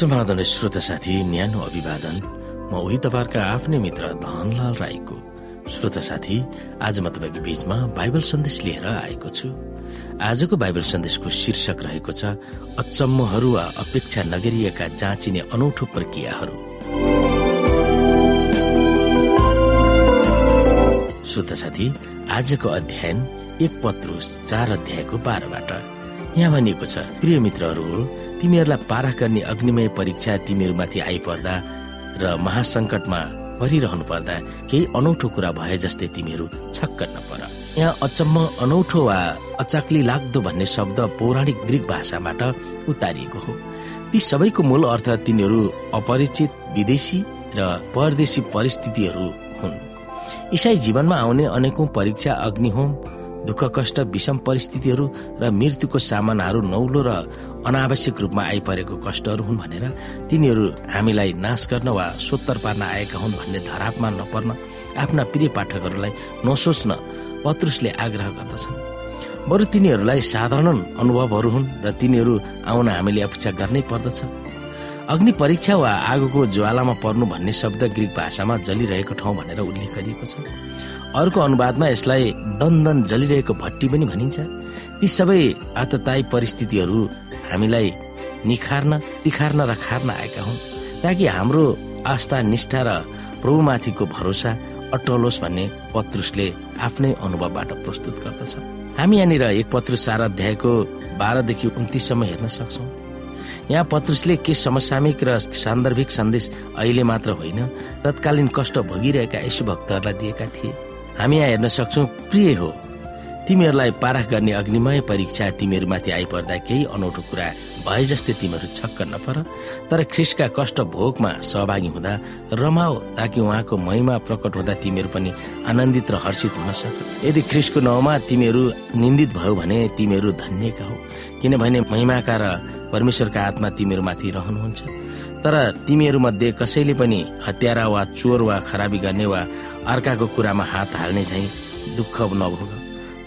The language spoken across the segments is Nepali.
समाधान श्रोता साथी न्यानो अभिवादन। म उही तपाईँहरूका आफ्नै मित्र धनलाल राईको। श्रोता साथी आज म तपाईँको बीचमा बाइबल सन्देश लिएर आएको छु। आजको बाइबल सन्देशको शीर्षक रहेको छ अचम्महरू वा अपेक्षा नगरिएका जाँचिने अनौठो प्रक्रियाहरू। श्रोता साथी आजको अध्ययन एक पत्रुस चार अध्यायको बाह्रबाट। यहाँ भनिएको छ प्रिय मित्रहरू तिमीहरूलाई पारा गर्ने अग्निमय परीक्षा तिमीहरूमाथि आइपर्दा र महासङ्कटमा परिरहनु पर्दा केही अनौठो कुरा भए जस्तै तिमीहरू छक्क नपर। यहाँ अचम्म अनौठो वा अचाक्ली लाग्दो भन्ने शब्द पौराणिक ग्रिक भाषाबाट उतारिएको हो। ती सबैको मूल अर्थ तिनीहरू अपरिचित विदेशी र परदेशी परिस्थितिहरू हुन्। इसाई जीवनमा आउने अनेकौं परीक्षा अग्निहोम दुःख कष्ट विषम परिस्थितिहरू र मृत्युको सामानाहरू नौलो र अनावश्यक रूपमा आइपरेको कष्टहरू हुन् भनेर तिनीहरू हामीलाई नाश गर्न वा सोत्तर पार्न आएका हुन् भन्ने धरापमा नपर्न आफ्ना प्रिय पाठकहरूलाई नसोच्न पत्रुसले आग्रह गर्दछन्। बरु तिनीहरूलाई साधारण अनुभवहरू हुन् र तिनीहरू आउन हामीले अपेक्षा गर्नै पर्दछ। अग्नि परीक्षा वा आगोको ज्वालामा पर्नु भन्ने शब्द ग्रिक भाषामा जलिरहेको ठाउँ भनेर उल्लेख गरिएको छ। अर्को अनुवादमा यसलाई दन जलिरहेको भट्टी पनि भनिन्छ। ती सबै आतताई परिस्थितिहरू हामीलाई निखार्न तिखार्न र खार्न आएका हुन्। ताकि हाम्रो आस्था निष्ठा र प्रभुमाथिको भरोसा अटल होस् भन्ने पत्रुसले आफ्नै अनुभवबाट प्रस्तुत गर्दछ। हामी यहाँनिर एक पत्रुस चार अध्यायको बाह्रदेखि उन्तिससम्म हेर्न सक्छौ। यहाँ पत्रुसले के समसामिक र सान्दर्भिक सन्देश अहिले मात्र होइन तत्कालीन कष्ट भोगिरहेका यशु भक्तहरूलाई दिएका थिए। हामी यहाँ हेर्न सक्छौ प्रिय हो तिमीहरूलाई पारख गर्ने अग्निमय परीक्षा तिमीहरूमाथि आइपर्दा केही अनौठो कुरा भए जस्तै तिमीहरू छक्क नपर तर ख्रिसका कष्ट भोगमा सहभागी हुँदा रमाओ ताकि उहाँको महिमा प्रकट हुँदा तिमीहरू पनि आनन्दित र हर्षित हुन सक। यदि ख्रिसको नाउँमा तिमीहरू निन्दित भयो भने तिमीहरू धन्यका हो किनभने महिमाका र परमेश्वरका आत्मा तिमीहरूमाथि रहनुहुन्छ। तर तिमीहरू मध्ये कसैले पनि हत्यारा वा चोर वा खराबी गर्ने वा अर्काको कुरामा हात हाल्ने झै दुःख नभोग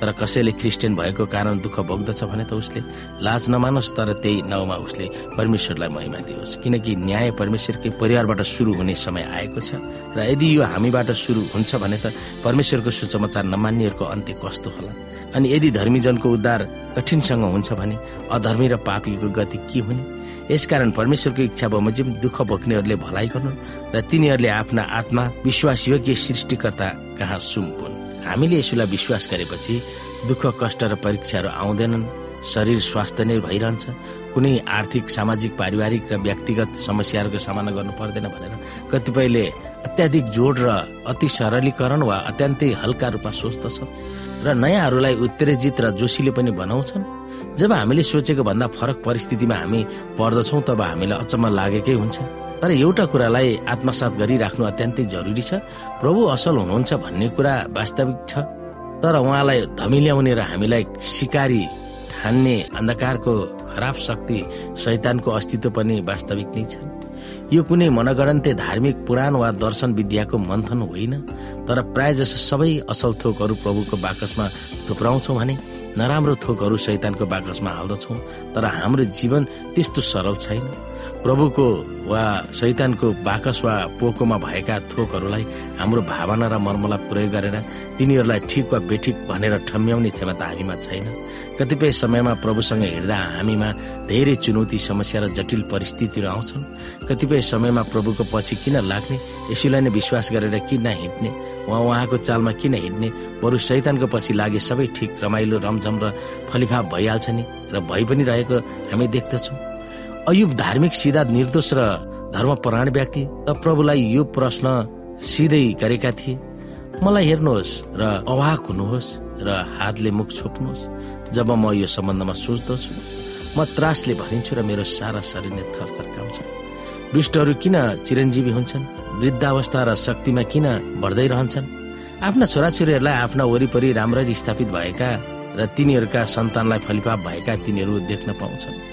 तर कसैले क्रिस्चियन भएको कारण दुःख भोग्दछ भने त उसले लाज नमानोस् तर त्यही नाउँमा उसले परमेश्वरलाई महिमा दियोस्। किनकि न्याय परमेश्वरकै परिवारबाट सुरु हुने समय आएको छ र यदि यो हामीबाट सुरु हुन्छ भने त परमेश्वरको सुसमाचार नमान्नेहरूको अन्त्य कस्तो होला? अनि यदि धर्मीजनको उद्धार कठिनसँग हुन्छ भने अधर्मी र पापीको गति के हुने? यसकारण परमेश्वरको इच्छा बमोजिम दुःख भोग्नेहरूले भलाइ गर्नु र तिनीहरूले आफ्ना आत्मा विश्वास योग्य सृष्टिकर्ता कहाँ सुम्पुन्? हामीले यसोलाई विश्वास गरेपछि दुःख कष्ट र परीक्षाहरू आउँदैनन्। शरीर स्वास्थ्य नै भइरहन्छ। कुनै आर्थिक सामाजिक पारिवारिक र व्यक्तिगत समस्याहरूको सामना गर्नु पर्दैन भनेर कतिपयले अत्याधिक जोड र अति सरलीकरण वा अत्यन्तै हल्का रूपमा सोच्दछ र नयाँहरूलाई उत्तेजित र जोशीले पनि बनाउँछन्। जब हामीले सोचेको भन्दा फरक परिस्थितिमा हामी पर्दछौँ तब हामीलाई अचम्म लागेकै हुन्छ। तर एउटा कुरालाई आत्मसात गरिराख्नु अत्यन्तै जरुरी छ। प्रभु असल हुनुहुन्छ भन्ने कुरा वास्तविक छ तर उहाँलाई धमिल्याउने र हामीलाई सिकारी ठान्ने अन्धकारको खराब शक्ति शैतानको अस्तित्व पनि वास्तविक नै छन् यो कुनै मनगणन्ते धार्मिक पुराण वा दर्शन विद्याको मन्थन होइन तर प्राय जसो सबै असल थोकहरू प्रभुको बाकसमा थुप्राउँछौ भने नराम्रो थोकहरू शैतानको बाकसमा हाल्दछौँ तर हाम्रो जीवन त्यस्तो सरल छैन। प्रभुको वा शैतानको बाकस वा पोकोमा भएका थोकहरूलाई हाम्रो भावना र मर्मलाई प्रयोग गरेर तिनीहरूलाई ठिक वा बेठिक भनेर ठम्याउने क्षमता हामीमा छैन। कतिपय समयमा प्रभुसँग हिँड्दा हामीमा धेरै चुनौती समस्या र जटिल परिस्थितिहरू आउँछन्। कतिपय समयमा प्रभुको पछि किन लाग्ने यसैलाई नै विश्वास गरेर किन हिँड्ने उहाँ उहाँको चालमा किन हिँड्ने बरु शैतानको पछि लागे सबै ठिक रमाइलो रमझम र फलिफाप भइहाल्छ नि र भइ पनि रहेको हामी देख्दछौँ। अयुब धार्मिक सिधा निर्दोष र धर्मपरायण व्यक्ति त प्रभुलाई यो प्रश्न सिधै गरेका थिए। मलाई हेर्नुहोस् र अवाक हुनुहोस् र हातले मुख छोप्नुहोस्। जब म यो सम्बन्धमा सोच्दछु म त्रासले भरिन्छु र मेरो सारा शरीर नै थरथर काउँछ दुष्टहरू किन चिरञ्जीवी हुन्छन्? वृद्धावस्था र शक्तिमा किन बढ्दै रहन्छन्? आफ्ना छोराछोरीहरूलाई आफ्ना वरिपरि राम्ररी स्थापित भएका र तिनीहरूका सन्तानलाई फलिफाप भएका तिनीहरू देख्न पाउँछन्।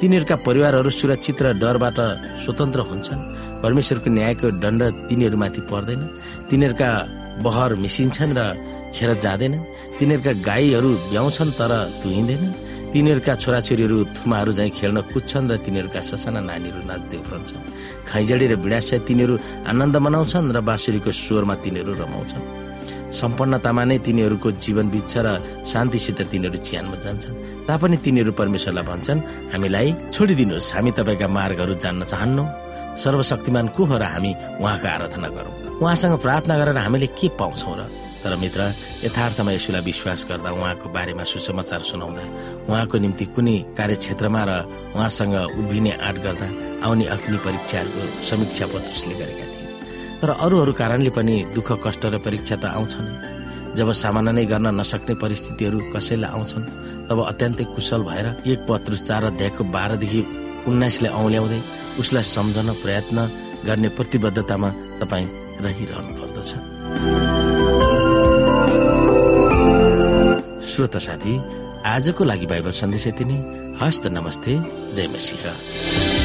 तिनीहरूका परिवारहरू सुरक्षित र डरबाट स्वतन्त्र हुन्छन्। परमेश्वरको न्यायको दण्ड तिनीहरूमाथि पर्दैन। तिनीहरूका बहर मिसिन्छन् र खेर जाँदैनन्। तिनीहरूका गाईहरू ब्याउँछन् तर धुइँदैनन्। तिनीहरूका छोराछोरीहरू थुमाहरू झैँ खेल्न कुद्छन् र तिनीहरूका ससाना नानीहरू नाच्दै उफ्रन्छन्। खैजडी र बिडासिया तिनीहरू आनन्द मनाउँछन् र बाँसुरीको स्वरमा तिनीहरू रमाउँछन्। सम्पन्नतामा नै तिनीहरूको जीवन बित्छ र शान्तिसित तिनीहरू चिहानमा जान्छन्। तापनि तिनीहरू परमेश्वरलाई भन्छन् हामीलाई छोडिदिनुहोस्। हामी तपाईँका मार्गहरू जान्न चाहन्नौ। सर्वशक्तिमान को हो र हामी उहाँको आराधना गरौँ? उहाँसँग प्रार्थना गरेर हामीले के पाउँछौ र? तर मित्र यथार्थमा यसुलाई विश्वास गर्दा उहाँको बारेमा सुसमाचार सुनाउँदा उहाँको निम्ति कुनै कार्यक्षेत्रमा र उहाँसँग उभिने आँट गर्दा आउने अग्नि परीक्षाहरूको समीक्षा पत्रुसले गरेका थिए। तर अरू अरू कारणले पनि दुःख कष्ट र परीक्षा त आउँछ नै जब सामना नै गर्न नसक्ने परिस्थितिहरू कसैलाई आउँछन् तब अत्यन्तै कुशल भएर एक पत्रुस चार अध्यायको बाह्रदेखि उन्नाइसले औल्याउँदै उसलाई सम्झन प्रयत्न गर्ने प्रतिबद्धतामा तपाईँ रहिरहनु पर्दछ श्रोता साथी आजको लागि बाइबल सन्देश यति नै। हस्त नमस्ते। जय मसिंह।